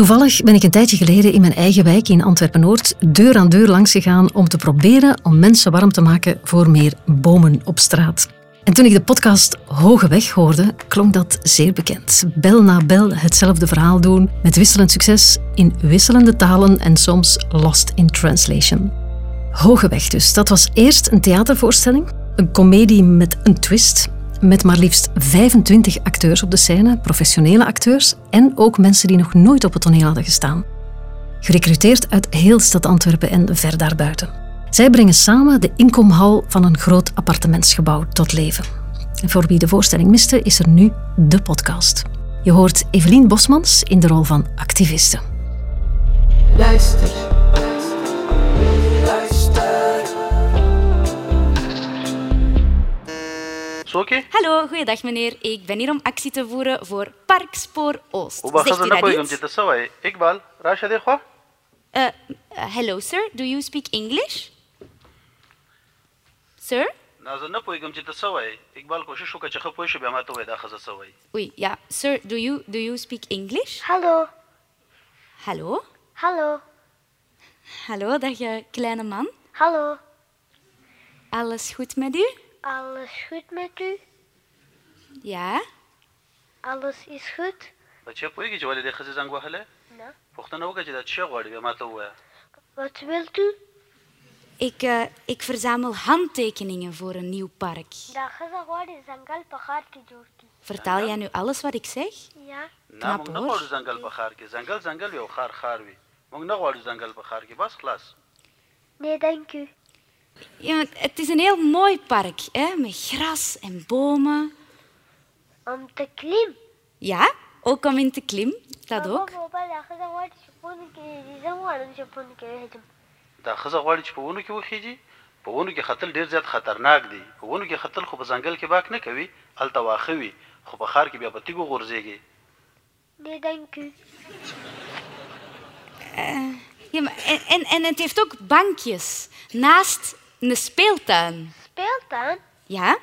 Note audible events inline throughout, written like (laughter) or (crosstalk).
Toevallig ben ik een tijdje geleden in mijn eigen wijk in Antwerpen-Noord deur aan deur langs gegaan om te proberen om mensen warm te maken voor meer bomen op straat. En toen ik de podcast Hoge Weg hoorde, klonk dat zeer bekend. Bel na bel hetzelfde verhaal doen, met wisselend succes in wisselende talen en soms lost in translation. Hoge Weg dus, dat was eerst een theatervoorstelling, een komedie met een twist, met maar liefst 25 acteurs op de scène, professionele acteurs en ook mensen die nog nooit op het toneel hadden gestaan. Gerecruiteerd uit heel stad Antwerpen en ver daarbuiten. Zij brengen samen de inkomhal van een groot appartementsgebouw tot leven. En voor wie de voorstelling miste, is er nu de podcast. Je hoort Evelien Bosmans in de rol van activiste. Luister. Zo oké? Hallo, goeiedag meneer. Ik ben hier om actie te voeren voor Parkspoor Oost. وبخزن Zegt u نه dat پوهېږم iets? چې ته څه وایې اقبال راشه دې خوا Uh, uh, hello, sir. Do you speak English? Sir? نه زه نه پوهېږم چې ته څه وایې اقبال کوشش وکړه چې ښه پوه شي بیا ما ته ووایه دا ښځه څه وایي Oei, ja. Sir, do you, do you speak English? Hallo, Hallo? hallo, Hallo, dag eh, kleine man. hallo. Alles goed met u? Alles goed met u? Ja? Alles is goed? بچی پوهېږي چې ولې دې ښځې زنګ وهلی نه. پوښتنه وکړه چې دا څه غواړي بیا ما ته ووایه Wat wilt u? Ik, eh, ik verzamel handtekeningen voor een nieuw park. دا ښځه غواړي ځنګل په ښار کې جوړ کړي. Vertaal jij nu alles wat ik zeg? یا نه knap موږ نه hoor. غواړو ځنګل په ښار کې ځنګل ځنګل وي او ښار ښار وي موږ نه غواړو ځنګل په ښار کې بس خلاص Nee, dank u. Ja, het is een heel mooi park, hè? met gras en bomen. Om te klim. Ja, ook om in te klimmen. Dat بابا ook. بابا دا ښځه غواړي چې په ونو کې وي. زه هم غواړم چې په ونو کې وهجم. دا ښځه غواړي چې په ونو کې وخیږي په ونو کې ختل ډېر زیات خطرناک دی په ونو کې ختل خو په ځنګل کې باک نه کوي هلته واښه وي خو په ښار کې بیا په تیږو غورځېږي Nee, dank u. Ja, maar en, en, en het heeft ook bankjes naast een speeltuin. Speeltuin Ja,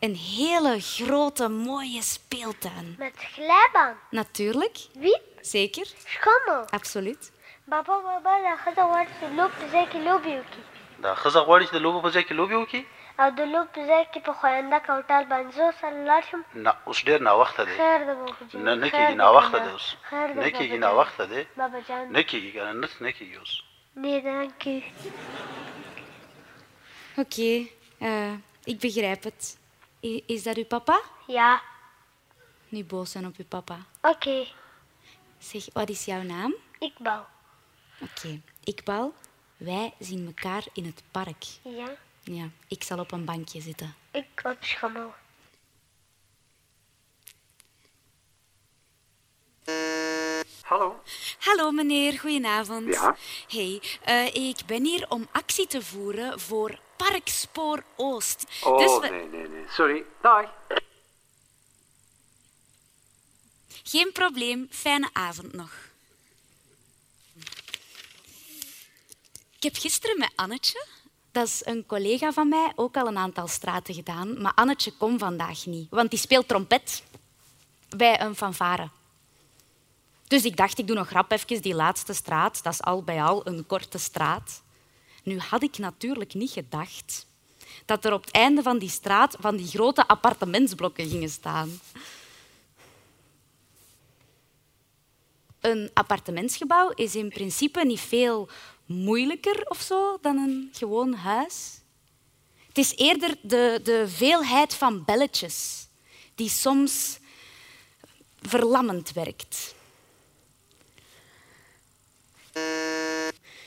een hele grote, mooie speeltuin. met glijbaan. Natuurlijk, Wiep, zeker, schommel. absoluut. بابا بابا دا ښځه غواړي چې لوب په ځای کې لوبې وکړي. دا ښځه غواړي چې د لوبو په ځای کې لوبې وکړي او د لوب په ځای کې په خوینده کوټال باندې زه سره لاړ شم. نه اوس ډېر ناوخته دی خیر ده بابا جان. نه نه خیر کېږي ده ناوخته کنه. دی اوس خیر ده نه بابا کېږي جان. ناوخته دی بابا جان. نه کېږي که نه نه نه کېږي اوس Nee, dank Oké, eh, ik begrijp het. I- Is dat uw papa? Ja, Niet boos zijn op uw papa. oké. Zeg, wat is jouw naam? Ik bouw. Oké, Iqbal, wij zien elkaar in het park. Ja, Ja, ik zal op een bankje zitten. ik op schommel. Hallo. Hallo meneer, goedenavond. Ja? Hey, eh, ik ben hier om actie te voeren voor Parkspoor Oost. Oh, Dus we- nee, nee, nee. Sorry. Dag. Geen probleem, fijne avond nog. Ik heb gisteren met Annetje, dat is een collega van mij, ook al een aantal straten gedaan. Maar Annetje komt vandaag niet, want die speelt trompet bij een fanfare. Dus ik dacht, ik doe nog rap even die laatste straat. Dat is al bij al een korte straat. Nu had ik natuurlijk niet gedacht dat er op het einde van die straat van die grote appartementsblokken gingen staan. Een appartementsgebouw is in principe niet veel moeilijker of zo dan een gewoon huis. Het is eerder de, de veelheid van belletjes die soms verlammend werkt.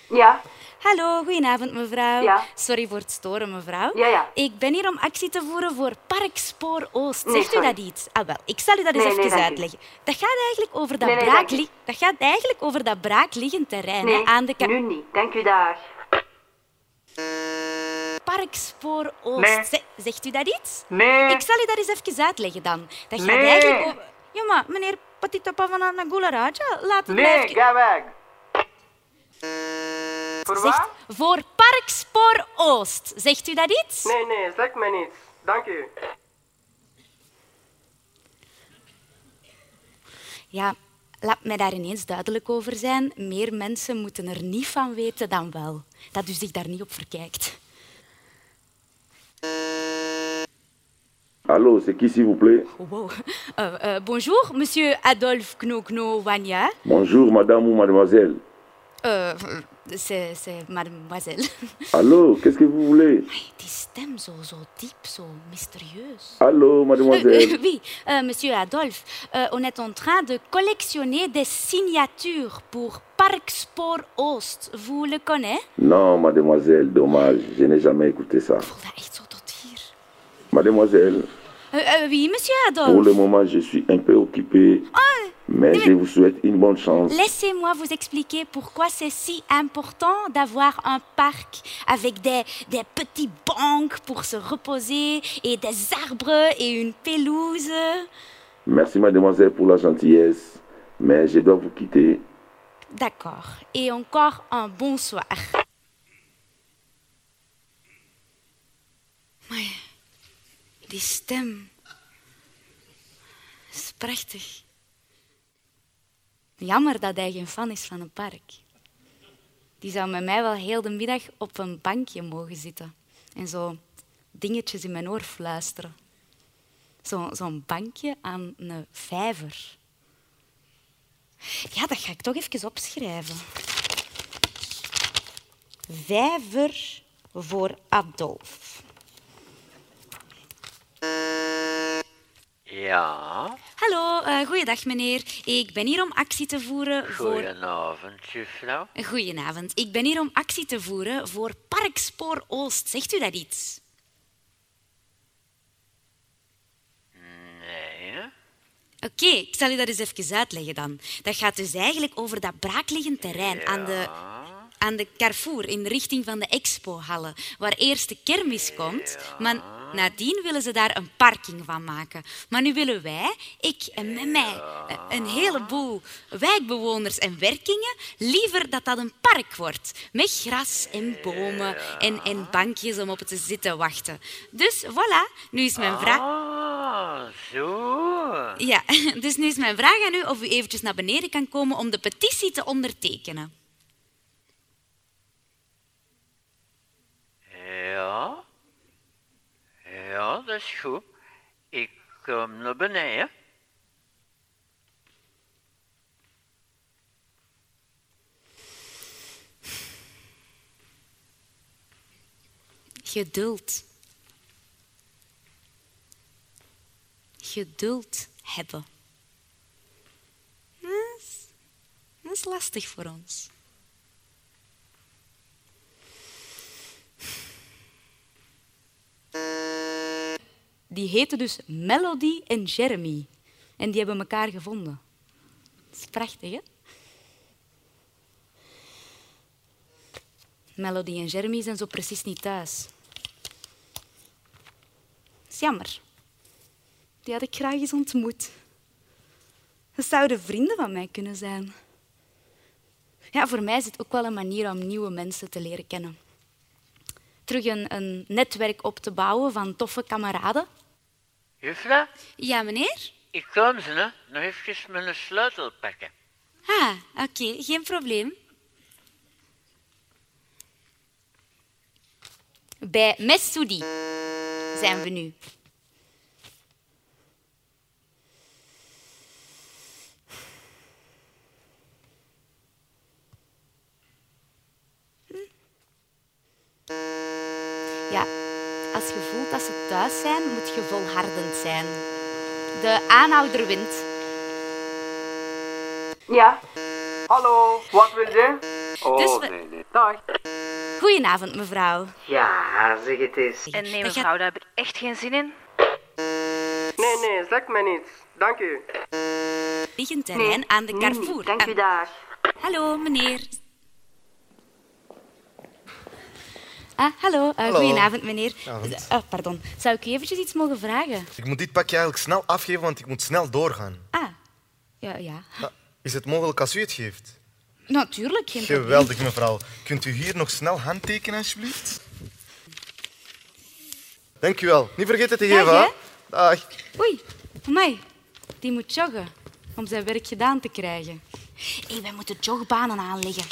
Ja. Hallo, goedenavond mevrouw. Ja. Sorry voor het storen mevrouw. Ja, ja. Ik ben hier om actie te voeren voor Parkspoor Oost. Nee, Zegt u dat iets? Ah wel, ik zal u dat eens Nee, nee, even uitleggen. Dat gaat eigenlijk over dat Nee, nee, braak dat gaat eigenlijk over dat braakliggend terrein hè, Nee, aan de ka- nu niet. Dank u, dag. Parkspoor Oost. Nee. Ze- zegt u dat iets? Nee. Ik zal u dat eens even uitleggen dan. Dat gaat Nee. eigenlijk over... Ja, maar meneer Patitapa van Nagula Raja, laat het Nee, ga weg. Voor Zegt, wat? voor Parkspoor Oost. Zegt u dat iets? Nee, nee, zeg me niets. Dank u. Ja, Laat mij daar ineens duidelijk over zijn. Meer mensen moeten er niet van weten dan wel. Dat u zich daar niet op verkijkt. Allô, c'est qui s'il vous plaît Wow. Euh, euh, bonjour, monsieur Adolphe Knokno Wanya. Bonjour madame ou mademoiselle. Euh, c'est, c'est mademoiselle. (laughs) Allô, qu'est-ce que vous voulez? Die stem zo, zo diep, zo mysterieus. Allô, Euh, mademoiselle euh, oui, euh, monsieur Adolphe, euh, on est en train de collectionner des signatures pour Parc Sport Oost. Vous le connaissez? Non, mademoiselle, dommage, je n'ai jamais écouté ça. Mademoiselle, Euh, euh, oui, monsieur pour Adolphe. le moment, je suis un peu occupé, mais je vous souhaite une bonne chance. Laissez-moi vous expliquer pourquoi c'est si important d'avoir un parc avec des, des petits bancs pour se reposer et des arbres et une pelouse. Merci mademoiselle pour la gentillesse, mais je dois vous quitter. D'accord. Et encore un bonsoir. Maar die stem is prachtig. Jammer dat hij geen fan is van een park. Die zou met mij wel heel de middag op een bankje mogen zitten en zo dingetjes in mijn oor fluisteren. Zo- Zo'n bankje aan een vijver. Ja, dat ga ik toch even opschrijven. Vijver voor Adolf. Ja, Hallo, eh goeiedag meneer. Ik ben hier om actie te voeren voor... goedenavond, juffrouw. Goedenavond. Ik ben hier om actie te voeren voor Parkspoor Oost. Zegt u dat iets? Nee? Oké, ik zal u dat eens even uitleggen dan. Dat gaat dus eigenlijk over dat braakliggend terrein aan, de, aan de Carrefour in de richting van de expohallen, waar eerst de kermis komt, maar nadien willen ze daar een parking van maken. Maar nu willen wij, ik en met mij, een heleboel wijkbewoners en werkingen, liever dat dat een park wordt, met gras en bomen en, en bankjes om op te zitten wachten. Dus voilà, nu is mijn vraag... Ah, zo. Ja, (laughs) dus nu is mijn vraag aan u of u eventjes naar beneden kan komen om de petitie te ondertekenen. Ja. Dat is goed. Ik kom naar beneden. Geduld. Geduld hebben. Dat is, dat is lastig voor ons. Die heten dus Melody en Jeremy. En die hebben elkaar gevonden. Dat is prachtig, hè? Melody en Jeremy zijn zo precies niet thuis. Dat is jammer. Die had ik graag eens ontmoet. Dat zouden vrienden van mij kunnen zijn. Ja, voor mij is het ook wel een manier om nieuwe mensen te leren kennen. Terug een, een netwerk op te bouwen van toffe kameraden. Juffrouw, Ja, meneer? ik kom ze, hè. Nog even mijn sleutel pakken. Ah, oké, geen probleem. Bij Messoudi zijn we nu. Voelt dat ze thuis zijn, moet je volhardend zijn. De aanhouder wint. Ja. Hallo, wat wil je? Oh, Dus we- nee, nee. Dag. Goedenavond, mevrouw. Ja, zeg het eens. En nee, Dat mevrouw, daar heb ik echt geen zin in. Nee, nee, zeg mij niets. Dank u. liggend terrein aan de Carrefour. Dank u, dag. Hallo, meneer. Ah, hallo. Eh, Hallo. Goedenavond, meneer. Avond. Eh, pardon. Zou ik u eventjes iets mogen vragen? Ik moet dit pakje eigenlijk snel afgeven, want ik moet snel doorgaan. Ah, ja, ja. Ja, Is het mogelijk als u het geeft? Natuurlijk, geen probleem. Geweldig, mevrouw. Kunt u hier nog snel handtekenen, alsjeblieft? Dank u wel. Niet vergeten te Dag, geven, hè? Dag. Oei, amai. Die moet joggen. om zijn werk gedaan te krijgen. Hé, wij moeten jogbanen aanleggen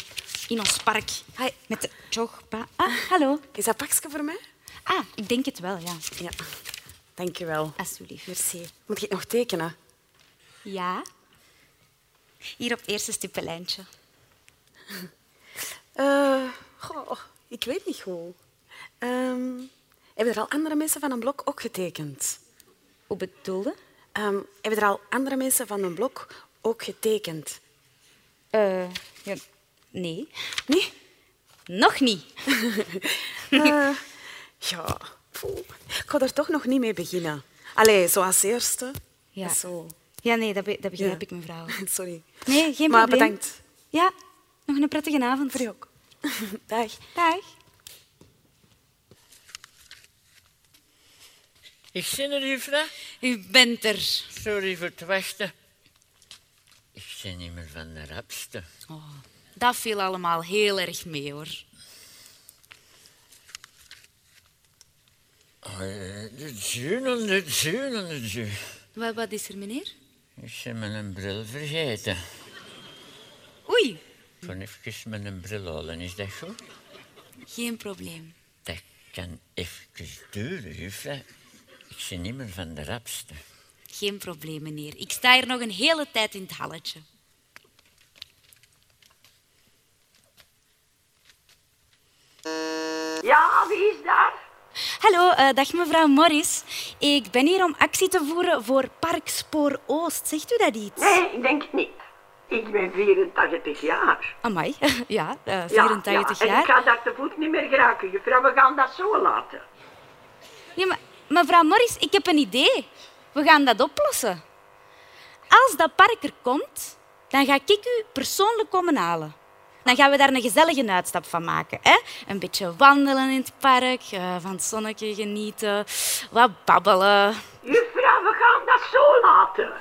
in ons park. Hi. Met de jogbaan. Ah, hallo. Is dat pakje voor mij? Ah, ik denk het wel, ja. Ja. Dank je wel. Alsjeblieft. Merci. Moet ik het nog tekenen? Ja. Hier op het eerste stippenlijntje. (laughs) Eh, goh, ik weet niet goed. Ehm, hebben er al andere mensen van een blok ook getekend? Hoe bedoelde? Ehm, hebben er al andere mensen van een blok ook getekend? Eh, ja, nee. Nee? Nog niet. (laughs) Eh, ja, poeh. ik ga er toch nog niet mee beginnen. Allee, zo als eerste. Ja. Zo. Ja, nee, dat, be- dat begrijp Ja. ik, mevrouw. (laughs) Sorry. Nee, geen maar probleem. bedankt. Ja, nog een prettige avond. Voor ook. (laughs) Dag. Dag. Ik zin er, juffrouw. U bent er. Sorry voor het wachten. Ik ben niet meer van de rapste. Oh, dat viel allemaal heel erg mee, hoor. De zunen, de zunen, de zunen. Wat, wat is er, meneer? Ik ben mijn bril vergeten. Oei, Ik kon even mijn bril halen, is dat goed? geen probleem. Dat kan even duren, juffrouw. Ik ben niet meer van de rapste. Geen probleem, meneer. Ik sta hier nog een hele tijd in het halletje. Ja, wie is daar? Hallo, eh, dag mevrouw Morris. Ik ben hier om actie te voeren voor Park Spoor Oost. Zegt u dat iets? Nee, ik denk het niet. Ik ben 84 jaar. Amai, (laughs) ja, eh, Ja, 84 ja, En jaar. ik ga daar te voet niet meer geraken, juffrouw. We gaan dat zo laten. Ja, maar mevrouw Morris, ik heb een idee. We gaan dat oplossen. Als dat park er komt, dan ga ik u persoonlijk komen halen. Dan gaan we daar een gezellige uitstap van maken. Hè? Een beetje wandelen in het park, eh, van het zonnetje genieten, wat babbelen. Juffrouw, we gaan dat zo laten.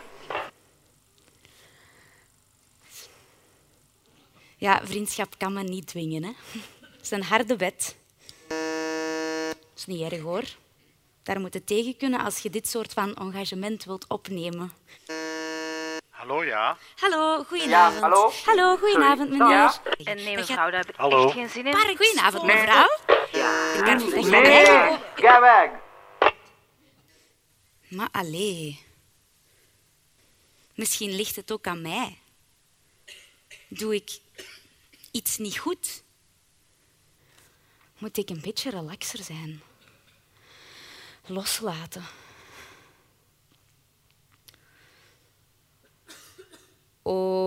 Ja, vriendschap kan me niet dwingen. Hè? (laughs) Het is een harde wet. Dat is niet erg hoor. Daar moet je tegen kunnen als je dit soort van engagement wilt opnemen. Hallo, ja? Hallo, goedenavond. Ja, hallo? Hallo, goedenavond, meneer. Ja. En nee, mevrouw, daar heb ik Hallo. echt geen zin in. Park, goedenavond, mevrouw. Ja. Ik Nee, ga weg. Maar allee. Misschien ligt het ook aan mij. Doe ik iets niet goed? Moet ik een beetje relaxer zijn? Loslaten. Obama.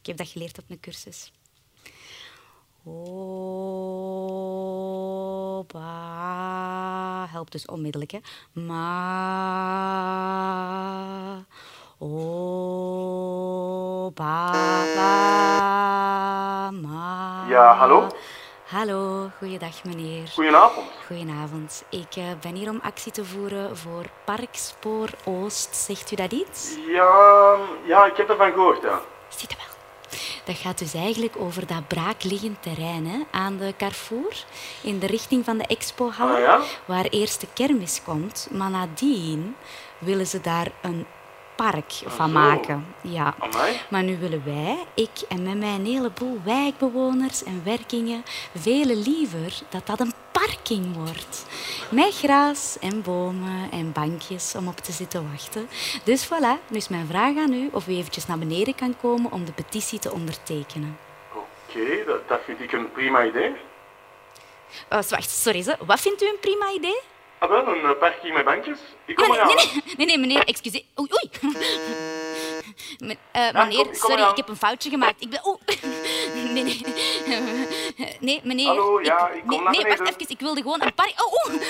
Ik heb dat geleerd op een cursus. Oba. Helpt dus onmiddellijk, hè. Ma. Obama. Ja, hallo? Hallo, goeiedag meneer. Goedenavond. Goedenavond. Ik eh, ben hier om actie te voeren voor Parkspoor Oost. Zegt u dat iets? Ja, ja, ik heb ervan gehoord, ja. Ziet u wel. Dat gaat dus eigenlijk over dat braakliggend terrein hè, aan de Carrefour, in de richting van de expohal, Ah, ja? waar eerst de kermis komt. Maar nadien willen ze daar een park van maken. Ja. Amai. Maar nu willen wij, ik en met mij een heleboel wijkbewoners en werkingen, vele liever dat dat een parking wordt. Met gras en bomen en bankjes om op te zitten wachten. Dus voilà, nu is mijn vraag aan u of u eventjes naar beneden kan komen om de petitie te ondertekenen. Oké, dat, dat vind ik een prima idee. Wacht, sorry, wat vindt u een prima idee? Ah wel, een eh, parking met bankjes? Ik kom Nee, nee, eraan. nee, nee, nee, nee, meneer, excuseer. Oei, oei. (laughs) Me- eh, Ja, meneer, kom- kom sorry, ik heb een foutje gemaakt. Ik ben... Oeh. (laughs) Nee, nee. Nee, meneer. Hallo, ja, ik kom naar nee, wacht even. Ik wilde gewoon een park... Oh, oeh.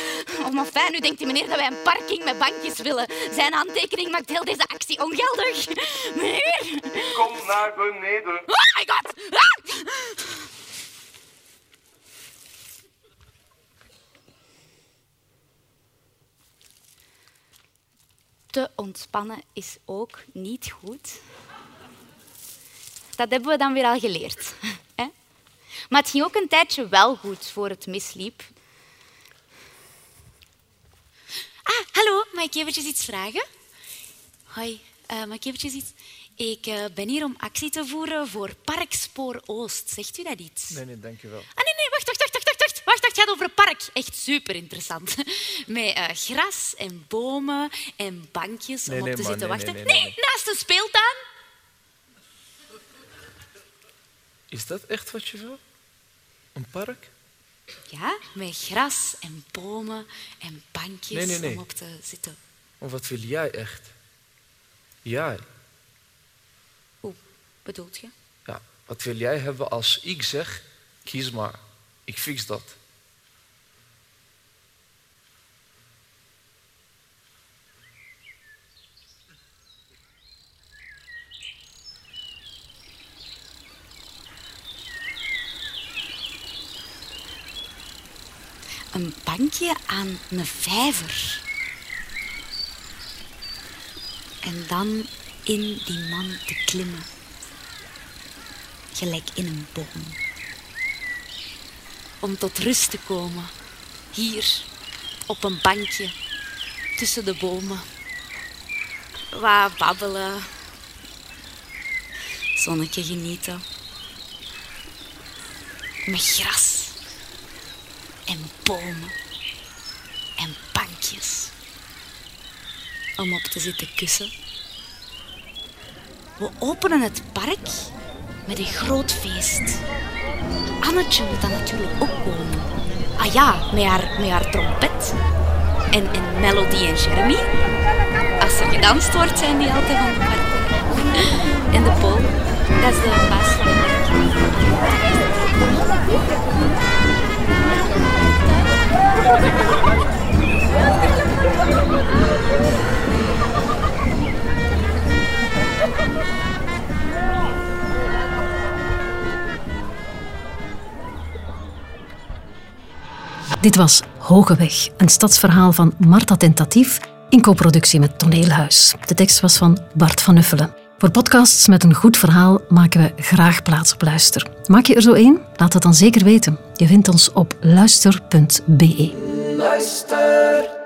Oh, maar fijn. Nu denkt die meneer dat wij een parking met bankjes willen. Zijn aantekening maakt heel deze actie ongeldig. (laughs) Meneer. Ik kom naar beneden. Oh my god. Ah! Te ontspannen is ook niet goed. Dat hebben we dan weer al geleerd. (laughs) Hè? Maar het ging ook een tijdje wel goed voor het misliep. Ah, hallo, mag ik eventjes iets vragen? Hoi, uh, mag ik eventjes iets... Ik uh, ben hier om actie te voeren voor Parkspoor Oost. Zegt u dat iets? Nee, nee, dank wel. Ah, nee, nee, wacht, wacht, wacht, wacht, wacht. Wacht, het gaat over een park. Echt super interessant. (laughs) Met uh, gras en bomen en bankjes Nee, om nee, op te zitten nee, wachten. nee, naast een speeltuin. Is dat echt wat je wil? Een park? Ja, met gras en bomen en bankjes om op te zitten. Maar wat wil jij echt? Jij? Hoe bedoelt je? Ja, wat wil jij hebben als ik zeg, kies maar, ik fix dat. Een bankje aan een vijver. En dan in die man te klimmen. Gelijk in een boom. Om tot rust te komen. Hier, op een bankje, tussen de bomen. Wat babbelen. Zonnetje genieten. Met gras. En bomen. En bankjes. Om op te zitten kussen. We openen het park met een groot feest. Annetje moet dan natuurlijk ook komen. Ah ja, met haar, met haar trompet. En, en Melody en Jeremy. Als er gedanst wordt, zijn die altijd van de park. (laughs) En de Paul, dat is de baas van het Dit was Hogeweg, een stadsverhaal van Marta Tentatief in coproductie met Toneelhuis. De tekst was van Bart van Uffelen. Voor podcasts met een goed verhaal maken we graag plaats op Luister. Maak je er zo één? Laat het dan zeker weten. Je vindt ons op luister.be. Luister.